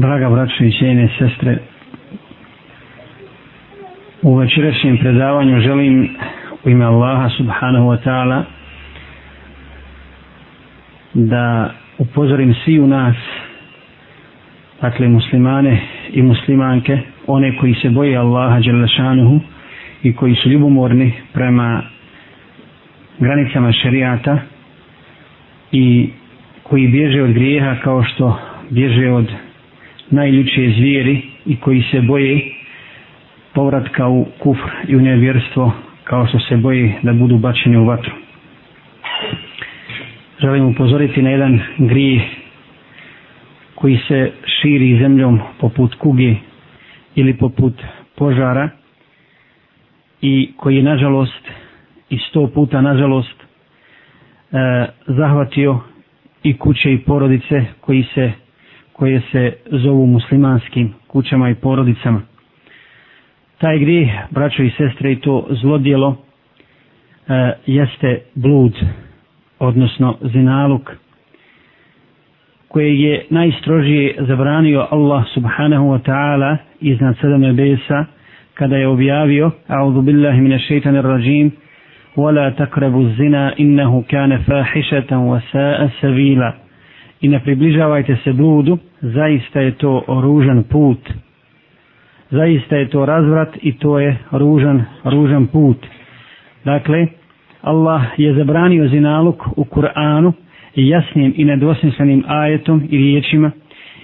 Draga braćo i cijene sestre, u večerašnjem predavanju želim u ime Allaha subhanahu wa ta'ala da upozorim svi u nas, dakle muslimane i muslimanke, one koji se boje Allaha Đelešanuhu i koji su ljubomorni prema granicama šerijata i koji bježe od grijeha kao što bježe od najljučije zvijeri i koji se boje povratka u kufr i u nevjerstvo kao što se boje da budu bačeni u vatru. Želim upozoriti na jedan grije koji se širi zemljom poput kuge ili poput požara i koji je nažalost i sto puta nažalost eh, zahvatio i kuće i porodice koji se koje se zovu muslimanskim kućama i porodicama. Taj grijeh, braćo i sestre, i to zlodjelo e, jeste blud, odnosno zinaluk, koje je najstrožije zabranio Allah subhanahu wa ta'ala iznad sedam nebesa, kada je objavio, a'udhu billahi mine šeitanir rajim, ولا تقربوا الزنا إنه كان فاحشة وساء سبيلا i ne približavajte se bludu, zaista je to ružan put. Zaista je to razvrat i to je ružan, ružan put. Dakle, Allah je zabranio zinaluk u Kur'anu jasnim i nedvosmislenim ajetom i riječima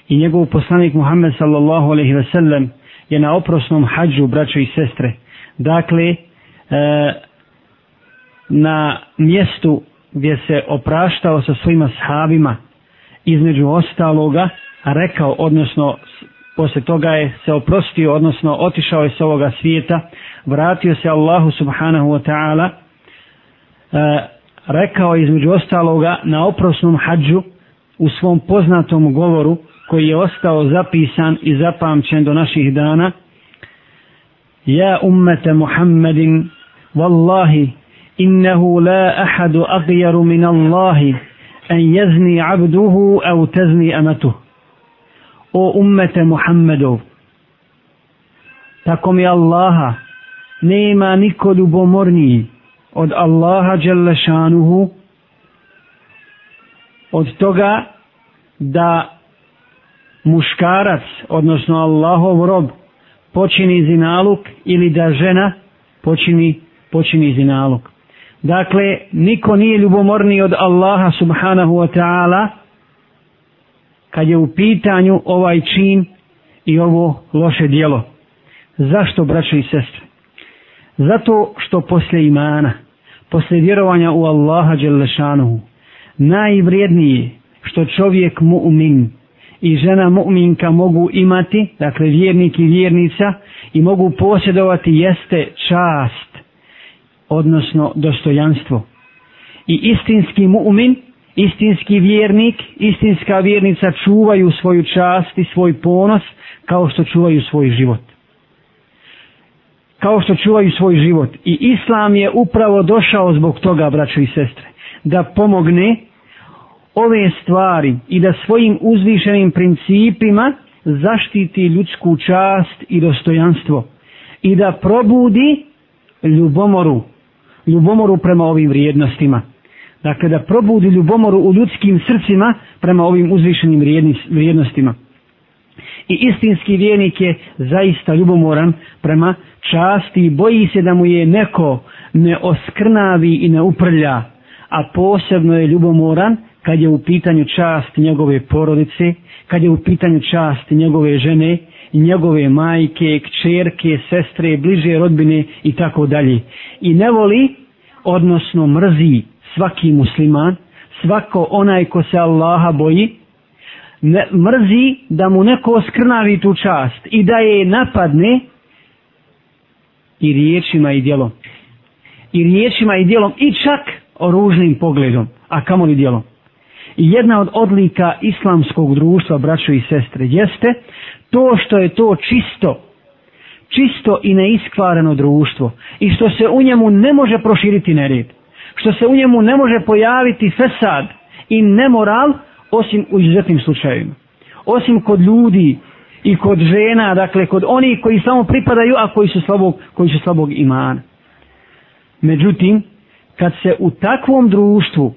i njegov poslanik Muhammed sallallahu alaihi ve sellem je na oprosnom hađu braćo i sestre. Dakle, e, na mjestu gdje se opraštao sa svojima sahabima između ostaloga rekao, odnosno posle toga je se oprostio, odnosno otišao je s ovoga svijeta, vratio se Allahu subhanahu wa ta'ala, e, rekao između ostaloga na oprosnom hađu u svom poznatom govoru koji je ostao zapisan i zapamćen do naših dana, Ja ummete Muhammedin, wallahi, innehu la ahadu agjaru min Allahi, en jezni abduhu au tezni amatu O ummete Muhammedov, tako mi Allaha, nema niko ljubomorniji od Allaha Đelešanuhu, od toga da muškarac, odnosno Allahov rob, počini zinaluk ili da žena počini, počini zinaluk. Dakle, niko nije ljubomorniji od Allaha subhanahu wa ta'ala kad je u pitanju ovaj čin i ovo loše dijelo. Zašto, braćo i sestre? Zato što posle imana, posle vjerovanja u Allaha Đelešanuhu, najvrijednije što čovjek mu'min i žena mu'minka mogu imati, dakle vjernik i vjernica, i mogu posjedovati jeste čast odnosno dostojanstvo. I istinski mu'min, istinski vjernik, istinska vjernica čuvaju svoju čast i svoj ponos kao što čuvaju svoj život. Kao što čuvaju svoj život. I Islam je upravo došao zbog toga, braćo i sestre, da pomogne ove stvari i da svojim uzvišenim principima zaštiti ljudsku čast i dostojanstvo i da probudi ljubomoru ljubomoru prema ovim vrijednostima. Dakle, da probudi ljubomoru u ljudskim srcima prema ovim uzvišenim vrijednostima. I istinski vjernik je zaista ljubomoran prema časti i boji se da mu je neko ne oskrnavi i ne uprlja, a posebno je ljubomoran kad je u pitanju čast njegove porodice, kad je u pitanju čast njegove žene, njegove majke, kćerke, sestre, bliže rodbine i tako dalje. I ne voli, odnosno mrzi svaki musliman, svako onaj ko se Allaha boji, ne, mrzi da mu neko skrnavi tu čast i da je napadne i riječima i djelom. I riječima i djelom i čak oružnim pogledom, a kamoli djelom. I jedna od odlika islamskog društva, braćo i sestre, jeste to što je to čisto, čisto i neiskvareno društvo i što se u njemu ne može proširiti nered, što se u njemu ne može pojaviti fesad i nemoral osim u izuzetnim slučajevima. Osim kod ljudi i kod žena, dakle kod onih koji samo pripadaju, a koji su slabog, koji su slabog imana. Međutim, kad se u takvom društvu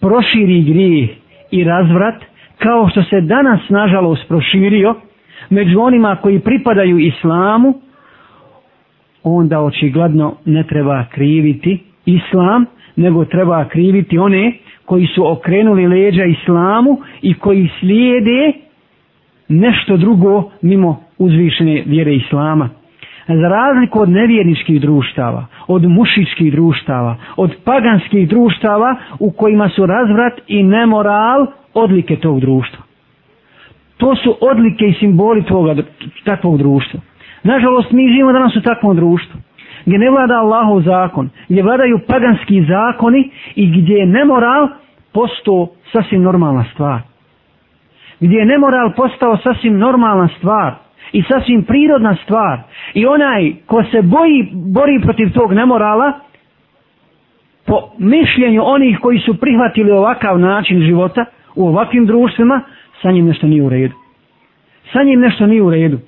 proširi grijeh i razvrat, kao što se danas nažalost proširio, među onima koji pripadaju islamu, onda očigledno ne treba kriviti islam, nego treba kriviti one koji su okrenuli leđa islamu i koji slijede nešto drugo mimo uzvišene vjere islama. Za razliku od nevjerničkih društava, od mušičkih društava, od paganskih društava u kojima su razvrat i nemoral odlike tog društva. To su odlike i simboli toga, takvog društva. Nažalost, mi živimo danas u takvom društvu gdje ne vlada Allahov zakon, gdje vladaju paganski zakoni i gdje je nemoral postao sasvim normalna stvar. Gdje je nemoral postao sasvim normalna stvar i sasvim prirodna stvar. I onaj ko se boji, bori protiv tog nemorala, po mišljenju onih koji su prihvatili ovakav način života u ovakvim društvima, sa njim nešto nije u redu. Sa njim nešto nije u redu.